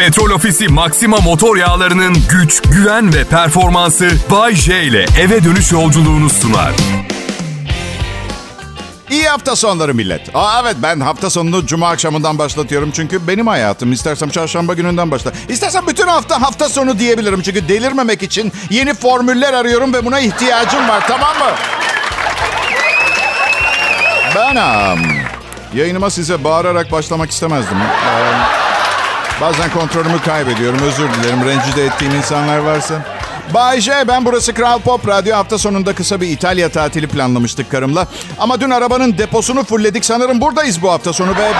Petrol Ofisi Maxima motor yağlarının güç, güven ve performansı Bay J ile eve dönüş yolculuğunu sunar. İyi hafta sonları millet. Aa, evet ben hafta sonunu cuma akşamından başlatıyorum. Çünkü benim hayatım. İstersem çarşamba gününden başla. İstersem bütün hafta hafta sonu diyebilirim. Çünkü delirmemek için yeni formüller arıyorum ve buna ihtiyacım var tamam mı? Ben um, yayınıma size bağırarak başlamak istemezdim. Um, bazen kontrolümü kaybediyorum. Özür dilerim. Rencide ettiğim insanlar varsa. Bay J, ben burası Kral Pop Radyo. Hafta sonunda kısa bir İtalya tatili planlamıştık karımla. Ama dün arabanın deposunu fullledik. Sanırım buradayız bu hafta sonu ve...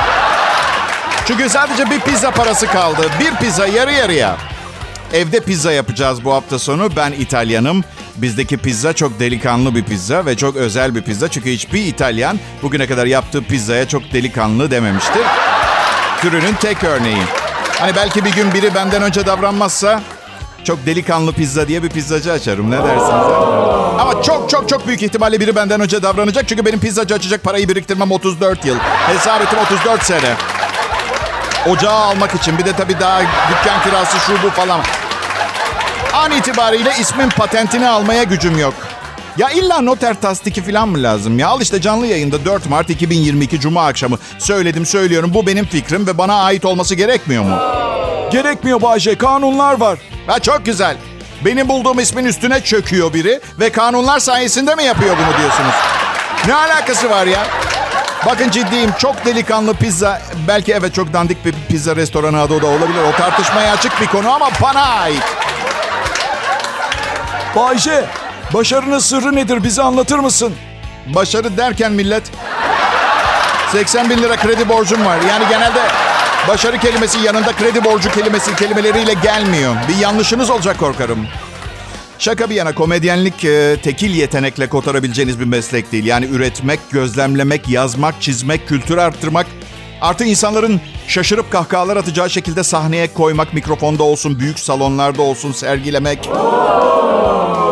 Çünkü sadece bir pizza parası kaldı. Bir pizza yarı yarıya. Evde pizza yapacağız bu hafta sonu. Ben İtalyanım. Bizdeki pizza çok delikanlı bir pizza ve çok özel bir pizza. Çünkü hiçbir İtalyan bugüne kadar yaptığı pizzaya çok delikanlı dememiştir. Türünün tek örneği. Hani belki bir gün biri benden önce davranmazsa çok delikanlı pizza diye bir pizzacı açarım. Ne dersiniz? Ama çok çok çok büyük ihtimalle biri benden önce davranacak. Çünkü benim pizzacı açacak parayı biriktirmem 34 yıl. Hesap ettim 34 sene. Ocağı almak için. Bir de tabii daha dükkan kirası şu bu falan. An itibariyle ismin patentini almaya gücüm yok. Ya illa noter tasdiki falan mı lazım ya? Al işte canlı yayında 4 Mart 2022 Cuma akşamı. Söyledim söylüyorum bu benim fikrim ve bana ait olması gerekmiyor mu? Gerekmiyor Bayce. Kanunlar var. Ha çok güzel. Benim bulduğum ismin üstüne çöküyor biri ve kanunlar sayesinde mi yapıyor bunu diyorsunuz? Ne alakası var ya? Bakın ciddiyim. Çok delikanlı pizza. Belki evet çok dandik bir pizza restoranı adı da olabilir. O tartışmaya açık bir konu ama bana ait. Bayce, başarının sırrı nedir? Bize anlatır mısın? Başarı derken millet 80 bin lira kredi borcum var. Yani genelde başarı kelimesi yanında kredi borcu kelimesi kelimeleriyle gelmiyor. Bir yanlışınız olacak korkarım. Şaka bir yana komedyenlik e, tekil yetenekle kotarabileceğiniz bir meslek değil. Yani üretmek, gözlemlemek, yazmak, çizmek, kültür arttırmak. Artı insanların şaşırıp kahkahalar atacağı şekilde sahneye koymak, mikrofonda olsun, büyük salonlarda olsun sergilemek.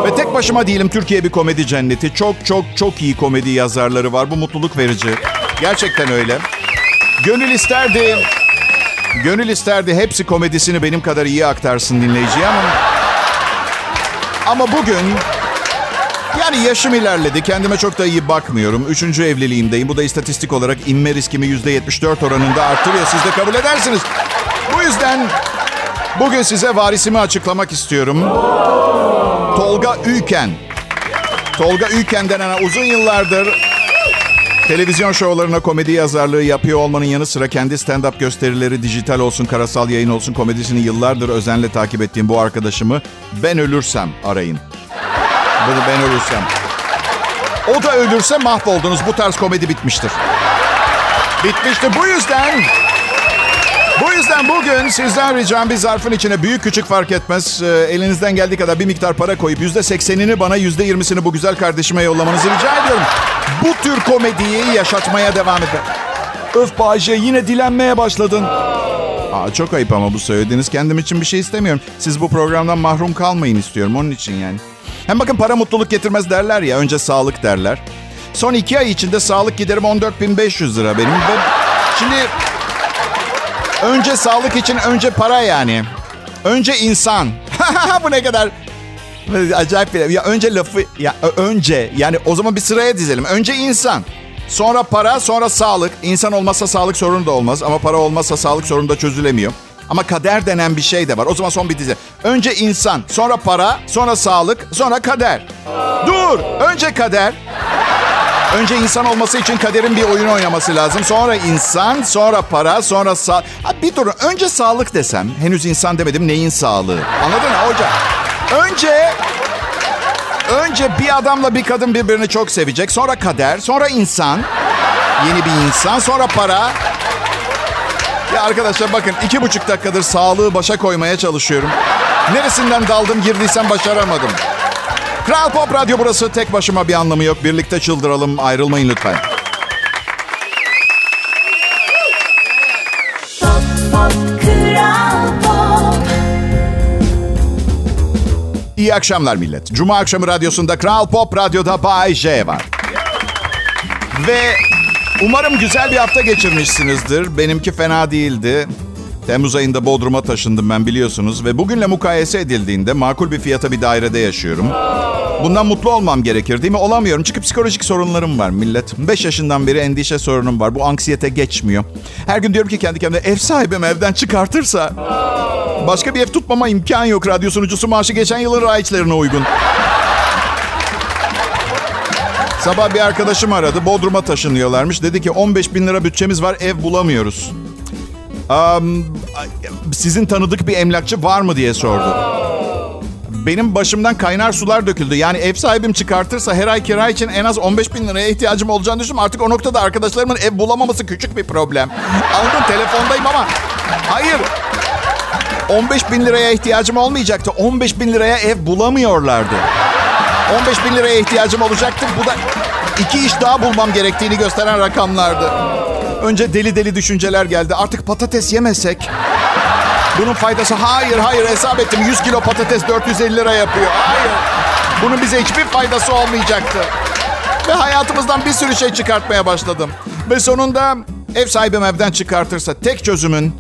Ve tek başıma değilim Türkiye bir komedi cenneti. Çok çok çok iyi komedi yazarları var. Bu mutluluk verici. Gerçekten öyle. Gönül isterdi. Gönül isterdi hepsi komedisini benim kadar iyi aktarsın dinleyiciye ama... Ama bugün... Yani yaşım ilerledi. Kendime çok da iyi bakmıyorum. Üçüncü evliliğimdeyim. Bu da istatistik olarak inme riskimi %74 oranında arttırıyor. Siz de kabul edersiniz. Bu yüzden bugün size varisimi açıklamak istiyorum. Tolga Ülken. Tolga Ülken denen uzun yıllardır televizyon şovlarına komedi yazarlığı yapıyor olmanın yanı sıra kendi stand-up gösterileri dijital olsun, karasal yayın olsun komedisini yıllardır özenle takip ettiğim bu arkadaşımı ben ölürsem arayın. Bunu ben ölürsem. O da ölürse mahvoldunuz. Bu tarz komedi bitmiştir. Bitmiştir. Bu yüzden bu yüzden bugün sizden ricam bir zarfın içine büyük küçük fark etmez. E, elinizden geldiği kadar bir miktar para koyup yüzde seksenini bana yüzde yirmisini bu güzel kardeşime yollamanızı rica ediyorum. Bu tür komediyi yaşatmaya devam edin. Öf Bayce yine dilenmeye başladın. Aa, çok ayıp ama bu söylediğiniz. Kendim için bir şey istemiyorum. Siz bu programdan mahrum kalmayın istiyorum onun için yani. Hem bakın para mutluluk getirmez derler ya. Önce sağlık derler. Son iki ay içinde sağlık giderim 14.500 lira benim. Şimdi önce sağlık için önce para yani. Önce insan. bu ne kadar acayip bir ya önce lafı ya önce yani o zaman bir sıraya dizelim. Önce insan. Sonra para, sonra sağlık. İnsan olmazsa sağlık sorunu da olmaz ama para olmazsa sağlık sorunu da çözülemiyor. Ama kader denen bir şey de var. O zaman son bir dizi. Önce insan, sonra para, sonra sağlık, sonra kader. Dur! Önce kader. Önce insan olması için kaderin bir oyun oynaması lazım. Sonra insan, sonra para, sonra sağ... Ha, bir durun. Önce sağlık desem. Henüz insan demedim. Neyin sağlığı? Anladın mı hocam? Önce... Önce bir adamla bir kadın birbirini çok sevecek. Sonra kader, sonra insan. Yeni bir insan, sonra para. Ya arkadaşlar bakın iki buçuk dakikadır sağlığı başa koymaya çalışıyorum. Neresinden daldım girdiysem başaramadım. Kral Pop Radyo burası. Tek başıma bir anlamı yok. Birlikte çıldıralım. Ayrılmayın lütfen. Pop, pop, Kral Pop. İyi akşamlar millet. Cuma akşamı radyosunda Kral Pop Radyo'da Bay J var. Ve umarım güzel bir hafta geçirmişsinizdir. Benimki fena değildi. Temmuz ayında Bodrum'a taşındım ben biliyorsunuz ve bugünle mukayese edildiğinde makul bir fiyata bir dairede yaşıyorum. Bundan mutlu olmam gerekir değil mi? Olamıyorum çünkü psikolojik sorunlarım var millet. 5 yaşından beri endişe sorunum var. Bu anksiyete geçmiyor. Her gün diyorum ki kendi kendime ev sahibim evden çıkartırsa... Başka bir ev tutmama imkan yok. Radyo sunucusu maaşı geçen yılın raiçlerine uygun. Sabah bir arkadaşım aradı. Bodrum'a taşınıyorlarmış. Dedi ki 15 bin lira bütçemiz var ev bulamıyoruz. Um, sizin tanıdık bir emlakçı var mı diye sordu. Benim başımdan kaynar sular döküldü. Yani ev sahibim çıkartırsa her ay kira için en az 15 bin liraya ihtiyacım olacağını düşündüm. Artık o noktada arkadaşlarımın ev bulamaması küçük bir problem. Anladın telefondayım ama hayır. 15 bin liraya ihtiyacım olmayacaktı. 15 bin liraya ev bulamıyorlardı. 15 bin liraya ihtiyacım olacaktı. Bu da iki iş daha bulmam gerektiğini gösteren rakamlardı. Önce deli deli düşünceler geldi. Artık patates yemesek bunun faydası hayır hayır hesap ettim 100 kilo patates 450 lira yapıyor. Hayır. Bunun bize hiçbir faydası olmayacaktı. Ve hayatımızdan bir sürü şey çıkartmaya başladım. Ve sonunda ev sahibim evden çıkartırsa tek çözümün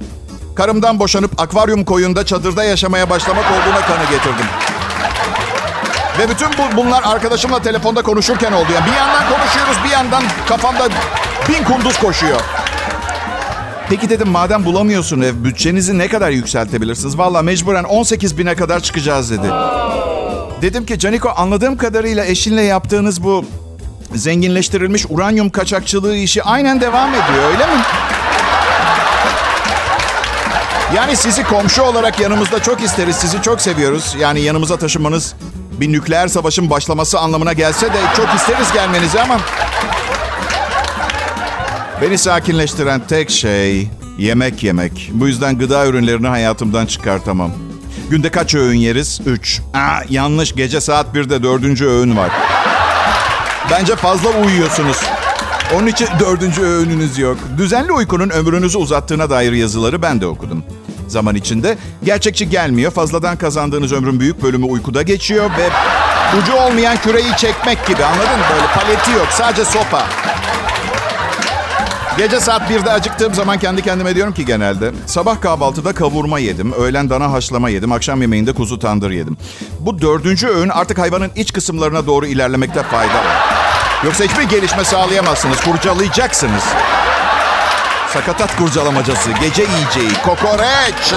karımdan boşanıp akvaryum koyunda çadırda yaşamaya başlamak olduğuna kanı getirdim. Ve bütün bu, bunlar arkadaşımla telefonda konuşurken oldu. Yani bir yandan konuşuyoruz bir yandan kafamda bin kunduz koşuyor. Peki dedim madem bulamıyorsun ev bütçenizi ne kadar yükseltebilirsiniz? Valla mecburen 18 bine kadar çıkacağız dedi. Dedim ki Caniko anladığım kadarıyla eşinle yaptığınız bu zenginleştirilmiş uranyum kaçakçılığı işi aynen devam ediyor öyle mi? Yani sizi komşu olarak yanımızda çok isteriz. Sizi çok seviyoruz. Yani yanımıza taşımanız bir nükleer savaşın başlaması anlamına gelse de çok isteriz gelmenizi ama... Beni sakinleştiren tek şey yemek yemek. Bu yüzden gıda ürünlerini hayatımdan çıkartamam. Günde kaç öğün yeriz? Üç. Aa, yanlış. Gece saat 1'de dördüncü öğün var. Bence fazla uyuyorsunuz. Onun için dördüncü öğününüz yok. Düzenli uykunun ömrünüzü uzattığına dair yazıları ben de okudum. Zaman içinde gerçekçi gelmiyor. Fazladan kazandığınız ömrün büyük bölümü uykuda geçiyor ve ucu olmayan küreyi çekmek gibi anladın mı? Böyle paleti yok sadece sopa. Gece saat 1'de acıktığım zaman kendi kendime diyorum ki genelde sabah kahvaltıda kavurma yedim, öğlen dana haşlama yedim, akşam yemeğinde kuzu tandır yedim. Bu dördüncü öğün artık hayvanın iç kısımlarına doğru ilerlemekte fayda var. Yoksa hiçbir gelişme sağlayamazsınız, kurcalayacaksınız. Sakatat kurcalamacası, gece yiyeceği, kokoreç.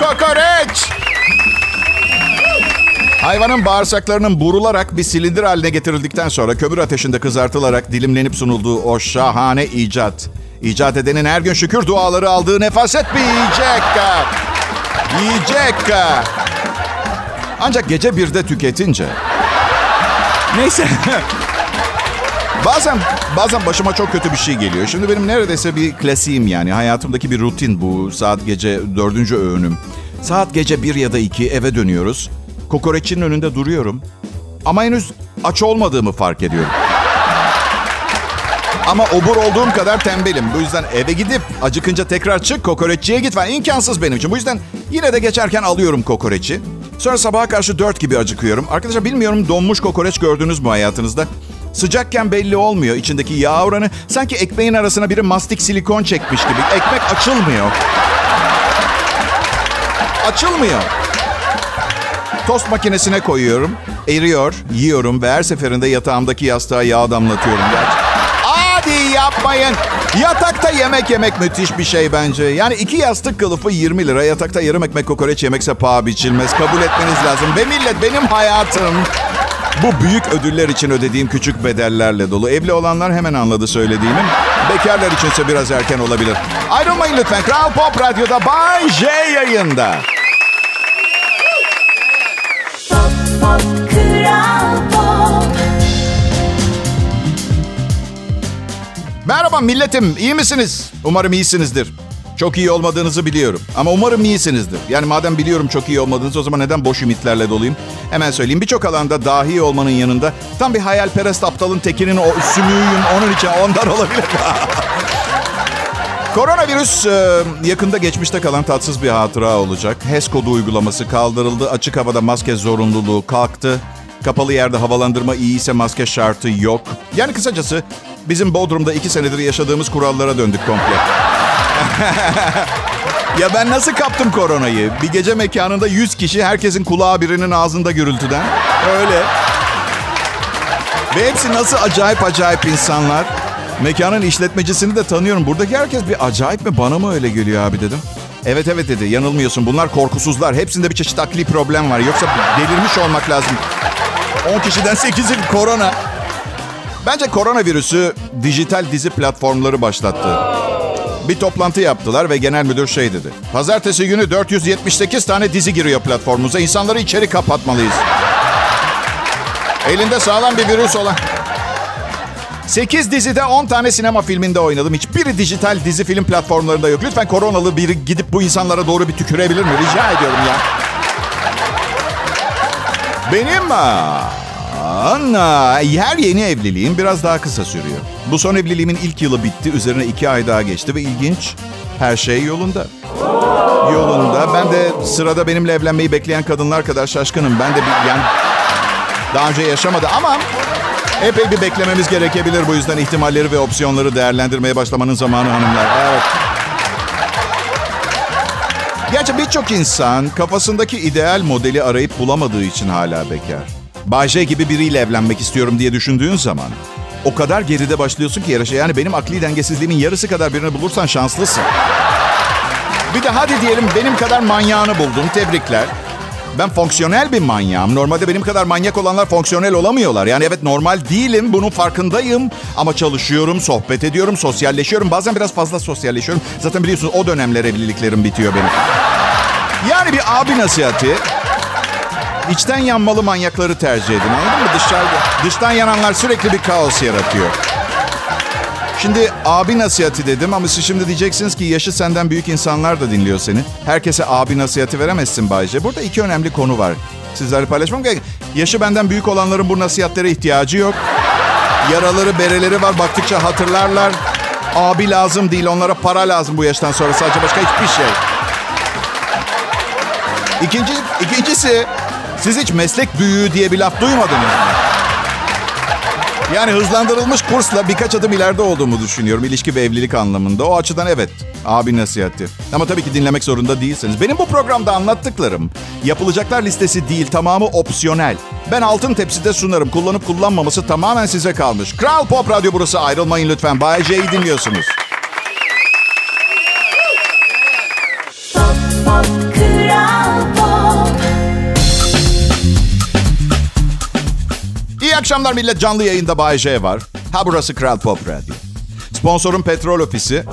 Kokoreç. Hayvanın bağırsaklarının burularak bir silindir haline getirildikten sonra kömür ateşinde kızartılarak dilimlenip sunulduğu o şahane icat. İcat edenin her gün şükür duaları aldığı nefaset bir yiyecek. Yiyecek. Ancak gece birde tüketince. Neyse. bazen bazen başıma çok kötü bir şey geliyor. Şimdi benim neredeyse bir klasiğim yani. Hayatımdaki bir rutin bu. Saat gece dördüncü öğünüm. Saat gece bir ya da iki eve dönüyoruz. Kokoreçin önünde duruyorum. Ama henüz aç olmadığımı fark ediyorum. Ama obur olduğum kadar tembelim. Bu yüzden eve gidip acıkınca tekrar çık kokoreççiye git falan imkansız benim için. Bu yüzden yine de geçerken alıyorum kokoreçi. Sonra sabaha karşı dört gibi acıkıyorum. Arkadaşlar bilmiyorum donmuş kokoreç gördünüz mü hayatınızda? Sıcakken belli olmuyor içindeki yağ oranı. Sanki ekmeğin arasına biri mastik silikon çekmiş gibi. Ekmek açılmıyor. Açılmıyor. Tost makinesine koyuyorum. Eriyor, yiyorum ve her seferinde yatağımdaki yastığa yağ damlatıyorum. Gerçi. Hadi yapmayın. Yatakta yemek yemek müthiş bir şey bence. Yani iki yastık kılıfı 20 lira. Yatakta yarım ekmek kokoreç yemekse paha biçilmez. Kabul etmeniz lazım. Ve millet benim hayatım bu büyük ödüller için ödediğim küçük bedellerle dolu. Evli olanlar hemen anladı söylediğimi. Bekarlar içinse biraz erken olabilir. Ayrılmayın lütfen. Kral Pop Radyo'da Bay J yayında. Merhaba milletim, iyi misiniz? Umarım iyisinizdir. Çok iyi olmadığınızı biliyorum. Ama umarım iyisinizdir. Yani madem biliyorum çok iyi olmadığınızı o zaman neden boş ümitlerle doluyum? Hemen söyleyeyim. Birçok alanda dahi olmanın yanında tam bir hayalperest aptalın tekinin o sümüğüyüm. Onun için ondan olabilir. Koronavirüs e, yakında geçmişte kalan tatsız bir hatıra olacak. HES kodu uygulaması kaldırıldı. Açık havada maske zorunluluğu kalktı. Kapalı yerde havalandırma iyi ise maske şartı yok. Yani kısacası bizim Bodrum'da iki senedir yaşadığımız kurallara döndük komple. Ya ben nasıl kaptım koronayı? Bir gece mekanında 100 kişi herkesin kulağı birinin ağzında gürültüden. Öyle. Ve hepsi nasıl acayip acayip insanlar. Mekanın işletmecisini de tanıyorum. Buradaki herkes bir acayip mi? Bana mı öyle geliyor abi dedim. Evet evet dedi. Yanılmıyorsun. Bunlar korkusuzlar. Hepsinde bir çeşit akli problem var. Yoksa delirmiş olmak lazım. 10 kişiden 8'i korona. Bence koronavirüsü dijital dizi platformları başlattı. Bir toplantı yaptılar ve genel müdür şey dedi. Pazartesi günü 478 tane dizi giriyor platformumuza. İnsanları içeri kapatmalıyız. Elinde sağlam bir virüs olan. 8 dizide 10 tane sinema filminde oynadım. Hiçbiri dijital dizi film platformlarında yok. Lütfen koronalı biri gidip bu insanlara doğru bir tükürebilir mi? Rica ediyorum ya. Benim Anna, her yeni evliliğim biraz daha kısa sürüyor. Bu son evliliğimin ilk yılı bitti. Üzerine iki ay daha geçti ve ilginç. Her şey yolunda. Yolunda. Ben de sırada benimle evlenmeyi bekleyen kadınlar kadar şaşkınım. Ben de bir, yani daha önce yaşamadı ama epey bir beklememiz gerekebilir. Bu yüzden ihtimalleri ve opsiyonları değerlendirmeye başlamanın zamanı hanımlar. Evet. Gerçi birçok insan kafasındaki ideal modeli arayıp bulamadığı için hala bekar. Bayce gibi biriyle evlenmek istiyorum diye düşündüğün zaman o kadar geride başlıyorsun ki yarışa. Yani benim akli dengesizliğimin yarısı kadar birini bulursan şanslısın. Bir de hadi diyelim benim kadar manyağını buldun. Tebrikler. Ben fonksiyonel bir manyağım. Normalde benim kadar manyak olanlar fonksiyonel olamıyorlar. Yani evet normal değilim. Bunun farkındayım. Ama çalışıyorum, sohbet ediyorum, sosyalleşiyorum. Bazen biraz fazla sosyalleşiyorum. Zaten biliyorsunuz o dönemler evliliklerim bitiyor benim. Yani bir abi nasihati. İçten yanmalı manyakları tercih edin. Anladın mı? Dışarıda, dıştan yananlar sürekli bir kaos yaratıyor. Şimdi abi nasihati dedim ama siz şimdi diyeceksiniz ki yaşı senden büyük insanlar da dinliyor seni. Herkese abi nasihati veremezsin Bayce. Burada iki önemli konu var. Sizlerle paylaşmam gerek. Yaşı benden büyük olanların bu nasihatlere ihtiyacı yok. Yaraları, bereleri var. Baktıkça hatırlarlar. Abi lazım değil. Onlara para lazım bu yaştan sonra. Sadece başka hiçbir şey. İkinci, ikincisi siz hiç meslek büyüğü diye bir laf duymadınız mı? Yani hızlandırılmış kursla birkaç adım ileride olduğumu düşünüyorum ilişki ve evlilik anlamında. O açıdan evet abi nasihati. Ama tabii ki dinlemek zorunda değilsiniz. Benim bu programda anlattıklarım yapılacaklar listesi değil tamamı opsiyonel. Ben altın tepside sunarım. Kullanıp kullanmaması tamamen size kalmış. Kral Pop Radyo burası ayrılmayın lütfen. Bay J'yi dinliyorsunuz. Akşamlar millet. Canlı yayında Bay J var. Ha burası Kral Pop Radyo. Sponsorum Petrol Ofisi.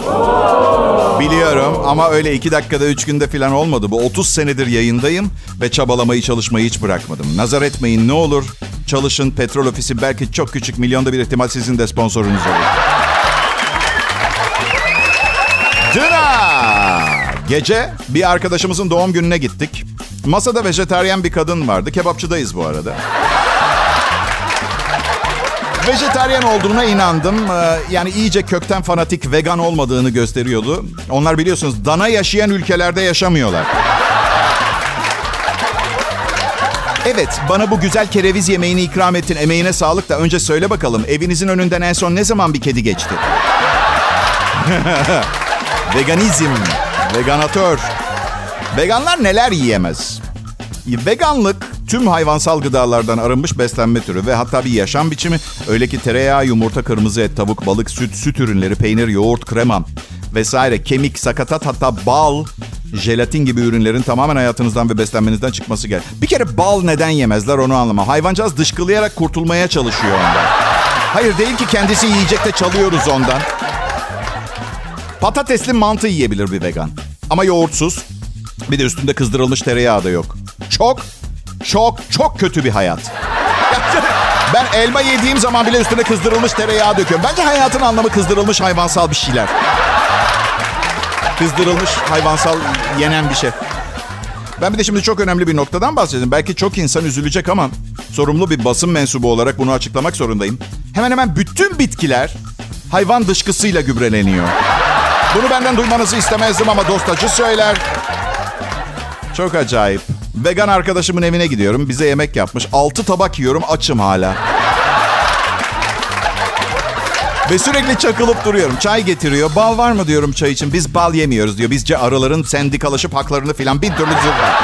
Biliyorum ama öyle iki dakikada üç günde falan olmadı. Bu 30 senedir yayındayım ve çabalamayı çalışmayı hiç bırakmadım. Nazar etmeyin ne olur. Çalışın Petrol Ofisi belki çok küçük milyonda bir ihtimal sizin de sponsorunuz olur. Dına! Gece bir arkadaşımızın doğum gününe gittik. Masada vejeteryan bir kadın vardı. Kebapçıdayız bu arada. Vejetaryen olduğuna inandım. Ee, Yani iyice kökten fanatik vegan olmadığını gösteriyordu. Onlar biliyorsunuz dana yaşayan ülkelerde yaşamıyorlar. Evet, bana bu güzel kereviz yemeğini ikram ettin. Emeğine sağlık da önce söyle bakalım. Evinizin önünden en son ne zaman bir kedi geçti? Veganizm, veganatör. Veganlar neler yiyemez? Veganlık tüm hayvansal gıdalardan arınmış beslenme türü ve hatta bir yaşam biçimi. Öyle ki tereyağı, yumurta, kırmızı et, tavuk, balık, süt, süt ürünleri, peynir, yoğurt, krema vesaire, kemik, sakatat hatta bal, jelatin gibi ürünlerin tamamen hayatınızdan ve beslenmenizden çıkması gerek. Bir kere bal neden yemezler onu anlama. Hayvancağız dışkılayarak kurtulmaya çalışıyor ondan. Hayır değil ki kendisi yiyecek de çalıyoruz ondan. Patatesli mantı yiyebilir bir vegan. Ama yoğurtsuz. Bir de üstünde kızdırılmış tereyağı da yok. Çok, çok, çok kötü bir hayat. Ben elma yediğim zaman bile üstüne kızdırılmış tereyağı döküyorum. Bence hayatın anlamı kızdırılmış hayvansal bir şeyler. Kızdırılmış hayvansal yenen bir şey. Ben bir de şimdi çok önemli bir noktadan bahsedeyim. Belki çok insan üzülecek ama sorumlu bir basın mensubu olarak bunu açıklamak zorundayım. Hemen hemen bütün bitkiler hayvan dışkısıyla gübreleniyor. Bunu benden duymanızı istemezdim ama dostacı söyler. Çok acayip. Vegan arkadaşımın evine gidiyorum. Bize yemek yapmış. Altı tabak yiyorum. Açım hala. Ve sürekli çakılıp duruyorum. Çay getiriyor. Bal var mı diyorum çay için. Biz bal yemiyoruz diyor. Bizce arıların sendikalaşıp haklarını filan bir türlü zırva.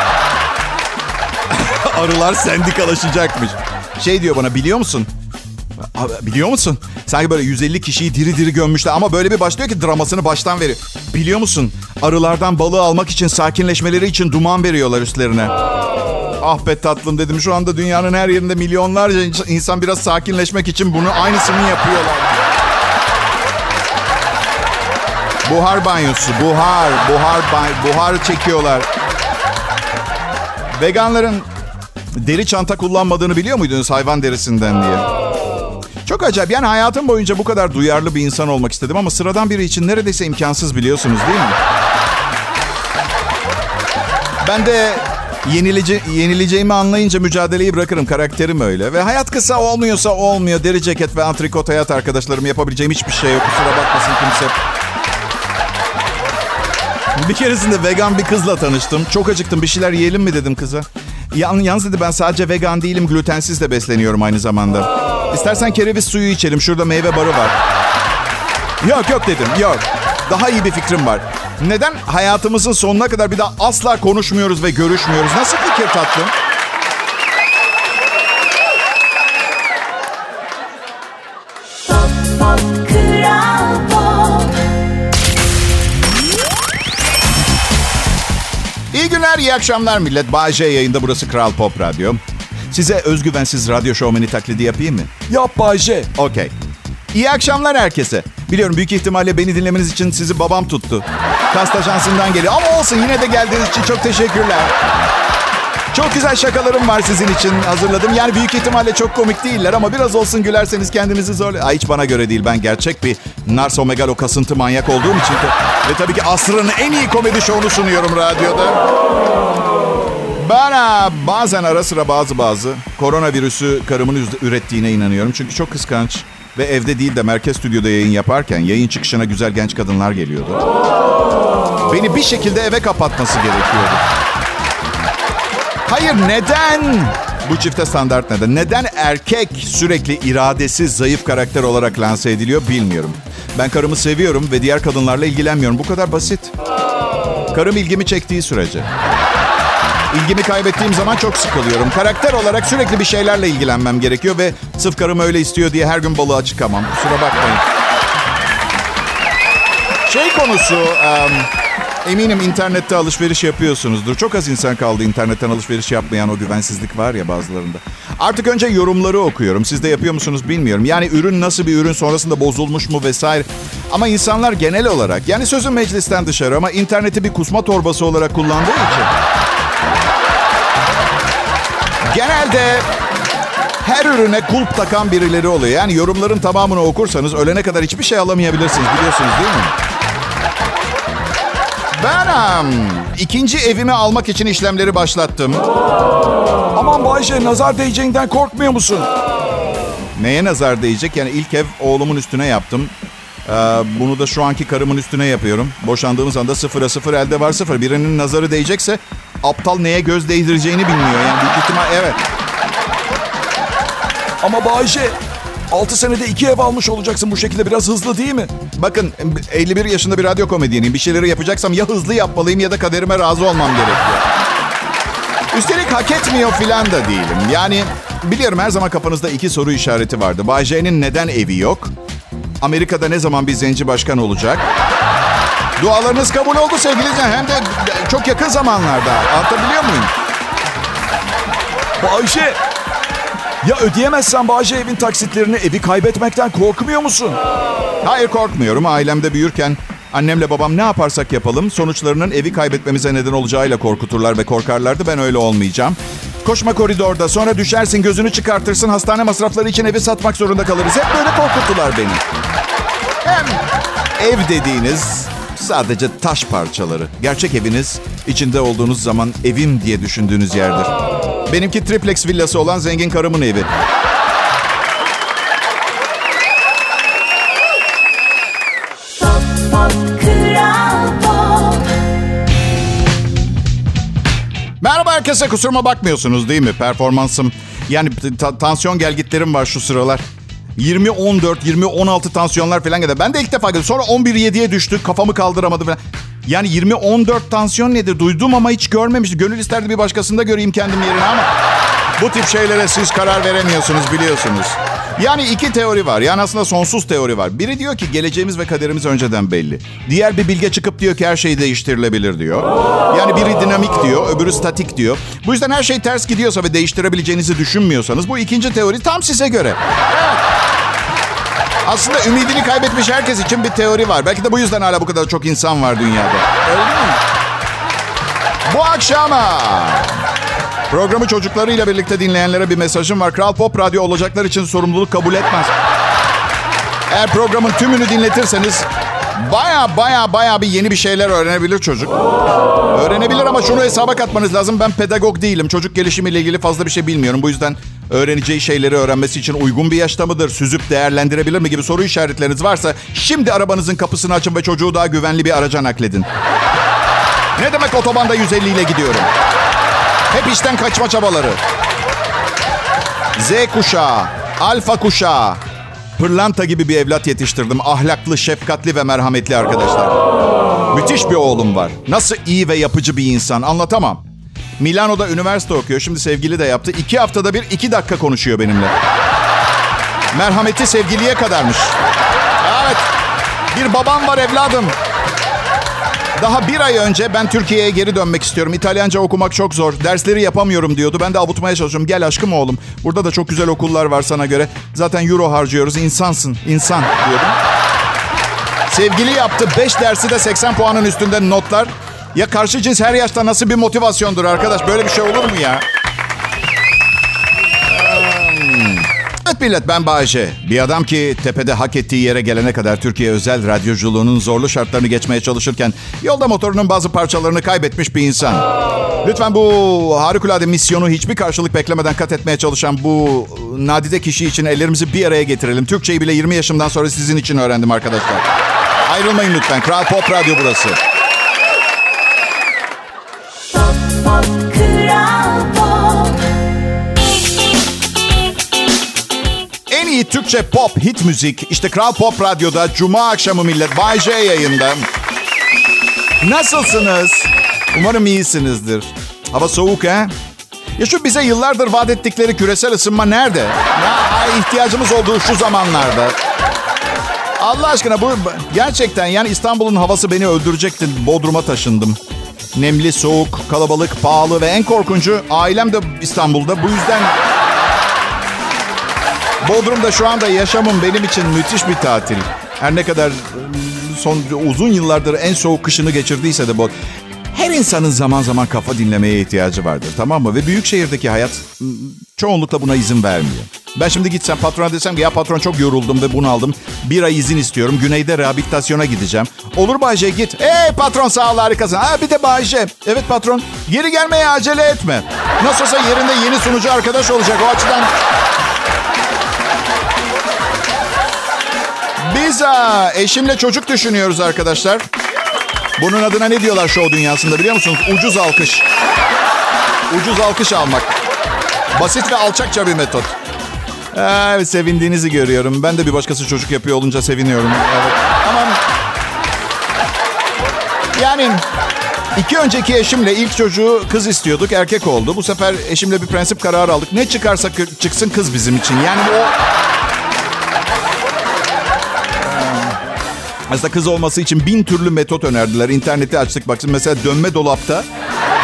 Arılar sendikalaşacakmış. Şey diyor bana biliyor musun? Biliyor musun? Sanki böyle 150 kişiyi diri diri gömmüşler ama böyle bir başlıyor ki dramasını baştan veriyor. Biliyor musun? Arılardan balığı almak için sakinleşmeleri için duman veriyorlar üstlerine. Ah be tatlım dedim şu anda dünyanın her yerinde milyonlarca insan biraz sakinleşmek için bunu aynısını yapıyorlar. Buhar banyosu, buhar, buhar, buhar çekiyorlar. Veganların deri çanta kullanmadığını biliyor muydunuz hayvan derisinden diye? Çok acayip. Yani hayatım boyunca bu kadar duyarlı bir insan olmak istedim ama sıradan biri için neredeyse imkansız biliyorsunuz değil mi? Ben de yenilece yenileceğimi anlayınca mücadeleyi bırakırım. Karakterim öyle. Ve hayat kısa olmuyorsa olmuyor. Deri ceket ve antrikot hayat arkadaşlarım yapabileceğim hiçbir şey yok. Kusura bakmasın kimse. Bir keresinde vegan bir kızla tanıştım. Çok acıktım bir şeyler yiyelim mi dedim kıza. Yalnız dedi ben sadece vegan değilim glutensiz de besleniyorum aynı zamanda. İstersen kereviz suyu içelim şurada meyve barı var. Yok yok dedim yok. Daha iyi bir fikrim var. Neden hayatımızın sonuna kadar bir daha asla konuşmuyoruz ve görüşmüyoruz? Nasıl fikir tatlım? Pop Kral Pop İyi günler, iyi akşamlar millet. J yayında burası Kral Pop Radyo. Size özgüvensiz radyo şovmeni taklidi yapayım mı? Yap Bayce. Okey. İyi akşamlar herkese. Biliyorum büyük ihtimalle beni dinlemeniz için sizi babam tuttu. Kast ajansından geliyor. Ama olsun yine de geldiğiniz için çok teşekkürler. Çok güzel şakalarım var sizin için hazırladım. Yani büyük ihtimalle çok komik değiller ama biraz olsun gülerseniz kendinizi zor... Ay hiç bana göre değil. Ben gerçek bir narsomegalo kasıntı manyak olduğum için. Ve tabii ki asrın en iyi komedi şovunu sunuyorum radyoda. Ben ha, bazen ara sıra bazı bazı koronavirüsü karımın ürettiğine inanıyorum. Çünkü çok kıskanç ve evde değil de merkez stüdyoda yayın yaparken yayın çıkışına güzel genç kadınlar geliyordu. Beni bir şekilde eve kapatması gerekiyordu. Hayır neden? Bu çifte standart neden? Neden erkek sürekli iradesiz, zayıf karakter olarak lanse ediliyor bilmiyorum. Ben karımı seviyorum ve diğer kadınlarla ilgilenmiyorum. Bu kadar basit. Karım ilgimi çektiği sürece. İlgimi kaybettiğim zaman çok sıkılıyorum. Karakter olarak sürekli bir şeylerle ilgilenmem gerekiyor ve sırf karım öyle istiyor diye her gün balığa çıkamam. Kusura bakmayın. Şey konusu, em, eminim internette alışveriş yapıyorsunuzdur. Çok az insan kaldı internetten alışveriş yapmayan o güvensizlik var ya bazılarında. Artık önce yorumları okuyorum. Siz de yapıyor musunuz bilmiyorum. Yani ürün nasıl bir ürün sonrasında bozulmuş mu vesaire. Ama insanlar genel olarak yani sözün meclisten dışarı ama interneti bir kusma torbası olarak kullandığı için genelde her ürüne kulp takan birileri oluyor. Yani yorumların tamamını okursanız ölene kadar hiçbir şey alamayabilirsiniz biliyorsunuz değil mi? Ben ikinci evimi almak için işlemleri başlattım. Aman Bayce nazar değeceğinden korkmuyor musun? Neye nazar değecek? Yani ilk ev oğlumun üstüne yaptım. Ee, bunu da şu anki karımın üstüne yapıyorum. Boşandığımız anda sıfıra sıfır elde var sıfır. Birinin nazarı değecekse aptal neye göz değdireceğini bilmiyor. Yani büyük ihtimal evet. Ama Bayce 6 senede iki ev almış olacaksın bu şekilde biraz hızlı değil mi? Bakın 51 yaşında bir radyo komedyeniyim. Bir şeyleri yapacaksam ya hızlı yapmalıyım ya da kaderime razı olmam gerekiyor. Üstelik hak etmiyor filan da değilim. Yani biliyorum her zaman kafanızda iki soru işareti vardı. Bay J'nin neden evi yok? Amerika'da ne zaman bir zenci başkan olacak? Dualarınız kabul oldu sevgili izleyiciler. Hem de çok yakın zamanlarda. Anlatabiliyor muyum? Bayce ya ödeyemezsen Bayce evin taksitlerini evi kaybetmekten korkmuyor musun? Hayır korkmuyorum. Ailemde büyürken annemle babam ne yaparsak yapalım sonuçlarının evi kaybetmemize neden olacağıyla korkuturlar ve korkarlardı. Ben öyle olmayacağım. Koşma koridorda sonra düşersin gözünü çıkartırsın hastane masrafları için evi satmak zorunda kalırız. Hep böyle korkuttular beni. Hem ev dediğiniz sadece taş parçaları. Gerçek eviniz içinde olduğunuz zaman evim diye düşündüğünüz yerdir. Benimki triplex villası olan zengin karımın evi. Pop Pop Kral Pop Merhaba herkese kusuruma bakmıyorsunuz değil mi? Performansım yani ta- tansiyon gelgitlerim var şu sıralar. 20-14, 20-16 tansiyonlar falan geldi. Ben de ilk defa gördüm. Sonra 11-7'ye düştü. Kafamı kaldıramadım falan. Yani 20-14 tansiyon nedir? Duydum ama hiç görmemiştim. Gönül isterdi bir başkasında göreyim kendim yerine ama... Bu tip şeylere siz karar veremiyorsunuz biliyorsunuz. Yani iki teori var. Yani aslında sonsuz teori var. Biri diyor ki geleceğimiz ve kaderimiz önceden belli. Diğer bir bilge çıkıp diyor ki her şey değiştirilebilir diyor. Yani biri dinamik diyor, öbürü statik diyor. Bu yüzden her şey ters gidiyorsa ve değiştirebileceğinizi düşünmüyorsanız bu ikinci teori tam size göre. Aslında ümidini kaybetmiş herkes için bir teori var. Belki de bu yüzden hala bu kadar çok insan var dünyada. Öyle mi? Bu akşam Programı çocuklarıyla birlikte dinleyenlere bir mesajım var. Kral Pop Radyo olacaklar için sorumluluk kabul etmez. Eğer programın tümünü dinletirseniz baya baya baya bir yeni bir şeyler öğrenebilir çocuk. Öğrenebilir ama şunu hesaba katmanız lazım. Ben pedagog değilim. Çocuk gelişimiyle ilgili fazla bir şey bilmiyorum. Bu yüzden öğreneceği şeyleri öğrenmesi için uygun bir yaşta mıdır? Süzüp değerlendirebilir mi gibi soru işaretleriniz varsa şimdi arabanızın kapısını açın ve çocuğu daha güvenli bir araca nakledin. Ne demek otobanda 150 ile gidiyorum? Hep işten kaçma çabaları. Z kuşağı, alfa kuşağı. Pırlanta gibi bir evlat yetiştirdim. Ahlaklı, şefkatli ve merhametli arkadaşlar. Müthiş bir oğlum var. Nasıl iyi ve yapıcı bir insan anlatamam. Milano'da üniversite okuyor. Şimdi sevgili de yaptı. İki haftada bir iki dakika konuşuyor benimle. Merhameti sevgiliye kadarmış. Evet. Bir babam var evladım. Daha bir ay önce ben Türkiye'ye geri dönmek istiyorum. İtalyanca okumak çok zor. Dersleri yapamıyorum diyordu. Ben de avutmaya çalışıyorum. Gel aşkım oğlum. Burada da çok güzel okullar var sana göre. Zaten euro harcıyoruz. İnsansın. insan diyordum. Sevgili yaptı. 5 dersi de 80 puanın üstünde notlar. Ya karşı cins her yaşta nasıl bir motivasyondur arkadaş? Böyle bir şey olur mu ya? Evet millet ben Bayece. Bir adam ki tepede hak ettiği yere gelene kadar Türkiye özel radyoculuğunun zorlu şartlarını geçmeye çalışırken yolda motorunun bazı parçalarını kaybetmiş bir insan. Lütfen bu harikulade misyonu hiçbir karşılık beklemeden kat etmeye çalışan bu nadide kişi için ellerimizi bir araya getirelim. Türkçeyi bile 20 yaşımdan sonra sizin için öğrendim arkadaşlar. Ayrılmayın lütfen. Kral Pop Radyo burası. İyi Türkçe pop hit müzik işte Kral Pop Radyo'da Cuma akşamı millet Bay J yayında. Nasılsınız? Umarım iyisinizdir. Hava soğuk ha? Ya şu bize yıllardır vaat ettikleri küresel ısınma nerede? Ya ihtiyacımız olduğu şu zamanlarda. Allah aşkına bu gerçekten yani İstanbul'un havası beni öldürecekti. Bodrum'a taşındım. Nemli, soğuk, kalabalık, pahalı ve en korkuncu ailem de İstanbul'da. Bu yüzden Bodrum'da şu anda yaşamım benim için müthiş bir tatil. Her ne kadar ıı, son uzun yıllardır en soğuk kışını geçirdiyse de Bod her insanın zaman zaman kafa dinlemeye ihtiyacı vardır tamam mı? Ve büyük şehirdeki hayat çoğunlukla buna izin vermiyor. Ben şimdi gitsem patrona desem ki ya patron çok yoruldum ve bunaldım. Bir ay izin istiyorum. Güneyde rehabilitasyona gideceğim. Olur Bayce git. Hey patron sağ ol harikasın. Ha bir de Bayce. Evet patron geri gelmeye acele etme. Nasıl olsa yerinde yeni sunucu arkadaş olacak. O açıdan Biz aa, eşimle çocuk düşünüyoruz arkadaşlar. Bunun adına ne diyorlar show dünyasında biliyor musunuz? Ucuz alkış. Ucuz alkış almak. Basit ve alçakça bir metot. Evet sevindiğinizi görüyorum. Ben de bir başkası çocuk yapıyor olunca seviniyorum. Evet. Ama yani iki önceki eşimle ilk çocuğu kız istiyorduk. Erkek oldu. Bu sefer eşimle bir prensip kararı aldık. Ne çıkarsa çıksın kız bizim için. Yani o Aslında kız olması için bin türlü metot önerdiler. İnterneti açtık baksın. Mesela dönme dolapta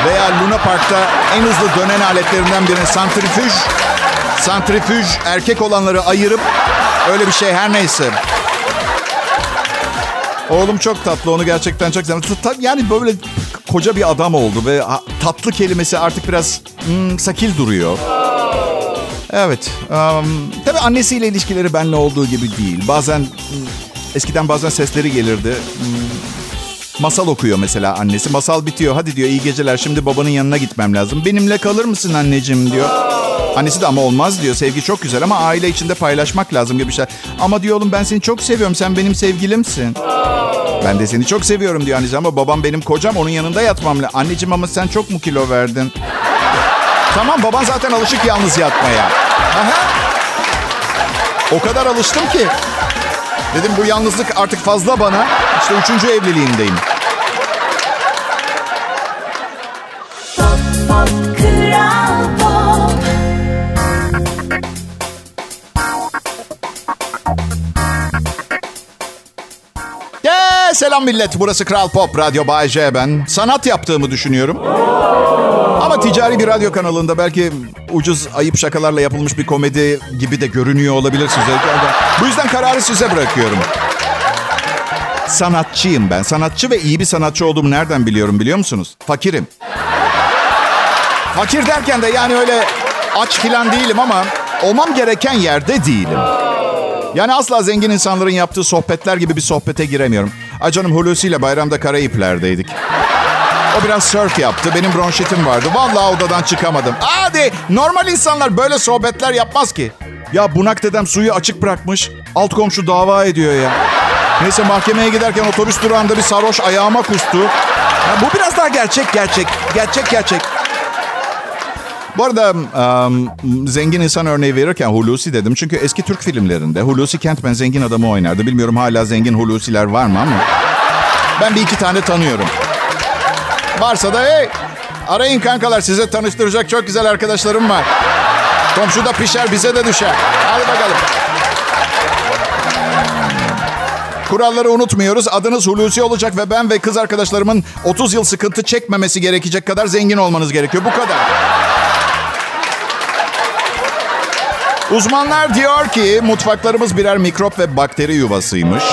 veya Luna Park'ta en hızlı dönen aletlerinden birinin santrifüj. Santrifüj erkek olanları ayırıp öyle bir şey her neyse. Oğlum çok tatlı onu gerçekten çok seviyorum. Yani böyle koca bir adam oldu ve tatlı kelimesi artık biraz hmm, sakil duruyor. Evet. Um, tabii annesiyle ilişkileri benle olduğu gibi değil. Bazen hmm, eskiden bazen sesleri gelirdi. Hmm, masal okuyor mesela annesi. Masal bitiyor. Hadi diyor iyi geceler. Şimdi babanın yanına gitmem lazım. Benimle kalır mısın anneciğim diyor. Annesi de ama olmaz diyor. Sevgi çok güzel ama aile içinde paylaşmak lazım gibi bir şey. Ama diyor oğlum ben seni çok seviyorum. Sen benim sevgilimsin. Ben de seni çok seviyorum diyor annesi ama babam benim kocam onun yanında yatmam lazım. Anneciğim ama sen çok mu kilo verdin? Tamam baban zaten alışık yalnız yatmaya. Aha. O kadar alıştım ki. Dedim bu yalnızlık artık fazla bana. İşte üçüncü evliliğimdeyim. Pop Pop Kral Pop Yeah, selam millet. Burası Kral Pop Radyo Bay J ben. Sanat yaptığımı düşünüyorum. Ama ticari bir radyo kanalında belki ucuz ayıp şakalarla yapılmış bir komedi gibi de görünüyor olabilir size. Bu yüzden kararı size bırakıyorum. Sanatçıyım ben. Sanatçı ve iyi bir sanatçı olduğumu nereden biliyorum biliyor musunuz? Fakirim. Fakir derken de yani öyle aç filan değilim ama olmam gereken yerde değilim. Yani asla zengin insanların yaptığı sohbetler gibi bir sohbete giremiyorum. Ay canım Hulusi ile bayramda Karayipler'deydik. O biraz surf yaptı. Benim bronşitim vardı. Vallahi odadan çıkamadım. Hadi normal insanlar böyle sohbetler yapmaz ki. Ya bunak dedem suyu açık bırakmış. Alt komşu dava ediyor ya. Neyse mahkemeye giderken otobüs durağında bir sarhoş ayağıma kustu. Ya bu biraz daha gerçek gerçek. Gerçek gerçek. Bu arada um, zengin insan örneği verirken Hulusi dedim. Çünkü eski Türk filmlerinde Hulusi Kentmen zengin adamı oynardı. Bilmiyorum hala zengin Hulusiler var mı ama. Ben bir iki tane tanıyorum. Varsa da hey arayın kankalar size tanıştıracak çok güzel arkadaşlarım var. Komşuda pişer bize de düşer. Hadi bakalım. Kuralları unutmuyoruz. Adınız Hulusi olacak ve ben ve kız arkadaşlarımın 30 yıl sıkıntı çekmemesi gerekecek kadar zengin olmanız gerekiyor. Bu kadar. Uzmanlar diyor ki mutfaklarımız birer mikrop ve bakteri yuvasıymış.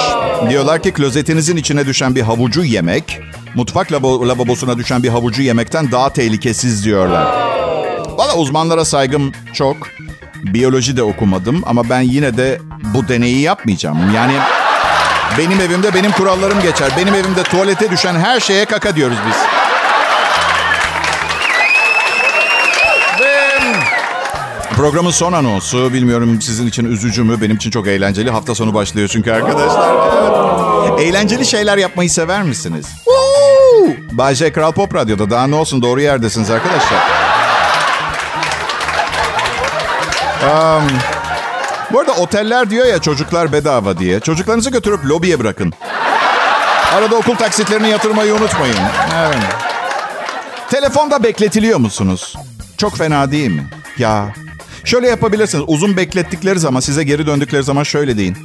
Diyorlar ki klozetinizin içine düşen bir havucu yemek, mutfak labo- lavabosuna düşen bir havucu yemekten daha tehlikesiz diyorlar. Valla uzmanlara saygım çok. Biyoloji de okumadım ama ben yine de bu deneyi yapmayacağım. Yani benim evimde benim kurallarım geçer. Benim evimde tuvalete düşen her şeye kaka diyoruz biz. Programın son anonsu. Bilmiyorum sizin için üzücü mü? Benim için çok eğlenceli. Hafta sonu başlıyor çünkü arkadaşlar. Evet. Eğlenceli şeyler yapmayı sever misiniz? Bay J. Kral Pop Radyo'da. Daha ne olsun doğru yerdesiniz arkadaşlar. Um, bu arada oteller diyor ya çocuklar bedava diye. Çocuklarınızı götürüp lobiye bırakın. Arada okul taksitlerini yatırmayı unutmayın. Evet. Telefonda bekletiliyor musunuz? Çok fena değil mi? Ya şöyle yapabilirsiniz. Uzun beklettikleri zaman size geri döndükleri zaman şöyle deyin.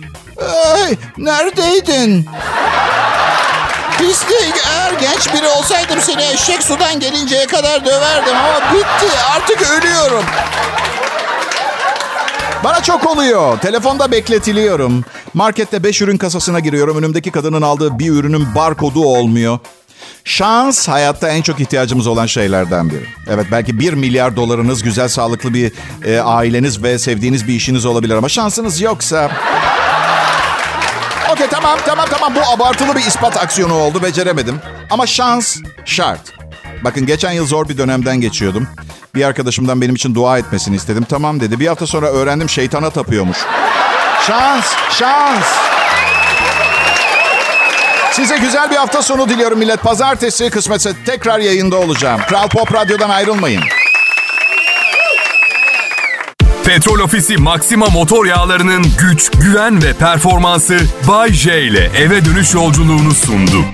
Ay, neredeydin? Pislik eğer genç biri olsaydım seni eşek sudan gelinceye kadar döverdim ama bitti artık ölüyorum. Bana çok oluyor. Telefonda bekletiliyorum. Markette 5 ürün kasasına giriyorum. Önümdeki kadının aldığı bir ürünün barkodu olmuyor. Şans hayatta en çok ihtiyacımız olan şeylerden biri. Evet belki 1 milyar dolarınız, güzel sağlıklı bir e, aileniz ve sevdiğiniz bir işiniz olabilir ama şansınız yoksa... Okey tamam tamam tamam bu abartılı bir ispat aksiyonu oldu beceremedim. Ama şans şart. Bakın geçen yıl zor bir dönemden geçiyordum. Bir arkadaşımdan benim için dua etmesini istedim. Tamam dedi. Bir hafta sonra öğrendim şeytana tapıyormuş. Şans, şans. Size güzel bir hafta sonu diliyorum millet. Pazartesi kısmetse tekrar yayında olacağım. Kral Pop Radyo'dan ayrılmayın. Petrol Ofisi Maxima motor yağlarının güç, güven ve performansı Bay J ile eve dönüş yolculuğunu sundu.